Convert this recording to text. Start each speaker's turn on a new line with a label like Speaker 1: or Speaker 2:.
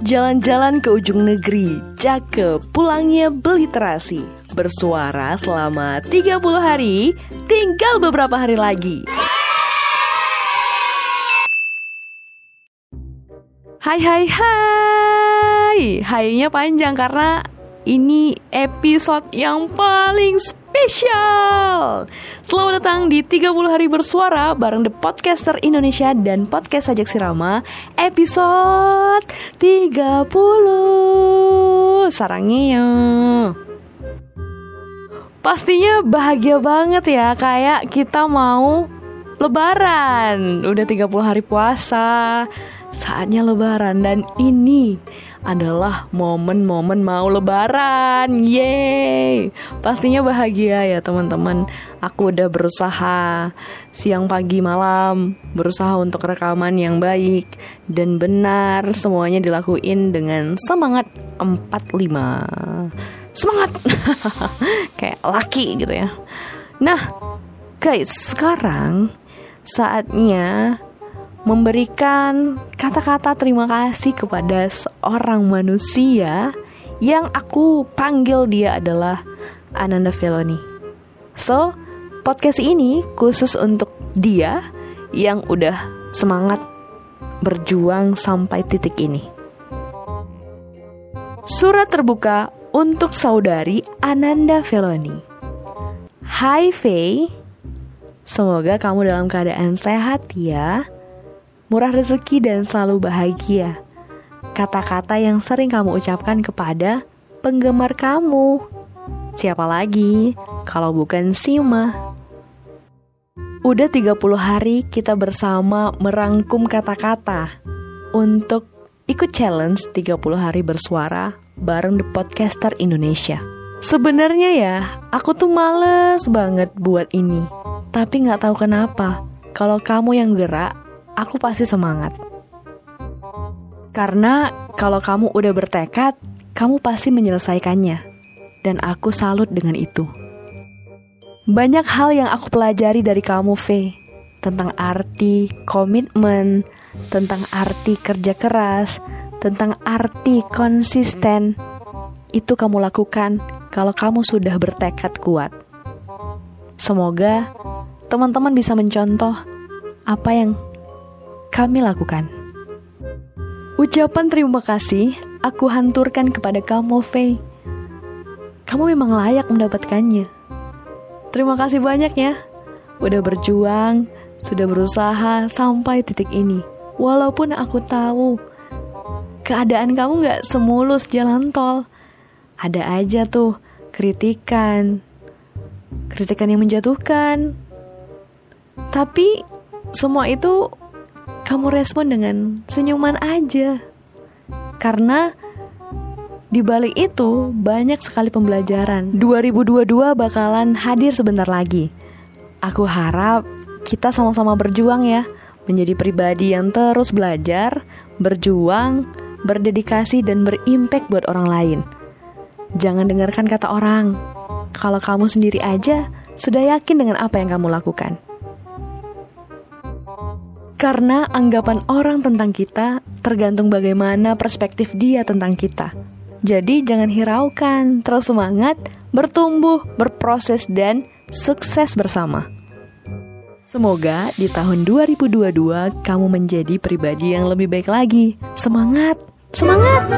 Speaker 1: Jalan-jalan ke ujung negeri, cakep, pulangnya beliterasi. Bersuara selama 30 hari, tinggal beberapa hari lagi. Hai hai hai Hainya panjang karena ini episode yang paling spesial Selamat datang di 30 hari bersuara bareng The Podcaster Indonesia dan Podcast Sajak Sirama Episode 30 Sarangnya Pastinya bahagia banget ya Kayak kita mau lebaran Udah 30 hari puasa saatnya lebaran dan ini adalah momen-momen mau lebaran. Yeay. Pastinya bahagia ya teman-teman. Aku udah berusaha siang pagi malam berusaha untuk rekaman yang baik dan benar semuanya dilakuin dengan semangat 45. Semangat. Kayak laki gitu ya. Nah, guys, sekarang saatnya memberikan kata-kata terima kasih kepada seorang manusia yang aku panggil dia adalah Ananda Feloni. So, podcast ini khusus untuk dia yang udah semangat berjuang sampai titik ini. Surat terbuka untuk saudari Ananda Feloni. Hai Faye, semoga kamu dalam keadaan sehat ya murah rezeki dan selalu bahagia. Kata-kata yang sering kamu ucapkan kepada penggemar kamu. Siapa lagi kalau bukan Sima? Udah 30 hari kita bersama merangkum kata-kata untuk ikut challenge 30 hari bersuara bareng The Podcaster Indonesia. Sebenarnya ya, aku tuh males banget buat ini. Tapi nggak tahu kenapa, kalau kamu yang gerak, aku pasti semangat. Karena kalau kamu udah bertekad, kamu pasti menyelesaikannya. Dan aku salut dengan itu. Banyak hal yang aku pelajari dari kamu, V. Tentang arti komitmen, tentang arti kerja keras, tentang arti konsisten. Itu kamu lakukan kalau kamu sudah bertekad kuat. Semoga teman-teman bisa mencontoh apa yang kami lakukan. Ucapan terima kasih aku hanturkan kepada kamu, Faye. Kamu memang layak mendapatkannya. Terima kasih banyak ya. Udah berjuang, sudah berusaha sampai titik ini. Walaupun aku tahu keadaan kamu gak semulus jalan tol. Ada aja tuh kritikan. Kritikan yang menjatuhkan. Tapi semua itu kamu respon dengan senyuman aja. Karena di balik itu banyak sekali pembelajaran. 2022 bakalan hadir sebentar lagi. Aku harap kita sama-sama berjuang ya, menjadi pribadi yang terus belajar, berjuang, berdedikasi dan berimpact buat orang lain. Jangan dengarkan kata orang. Kalau kamu sendiri aja sudah yakin dengan apa yang kamu lakukan. Karena anggapan orang tentang kita tergantung bagaimana perspektif dia tentang kita. Jadi jangan hiraukan, terus semangat, bertumbuh, berproses, dan sukses bersama. Semoga di tahun 2022 kamu menjadi pribadi yang lebih baik lagi. Semangat! Semangat!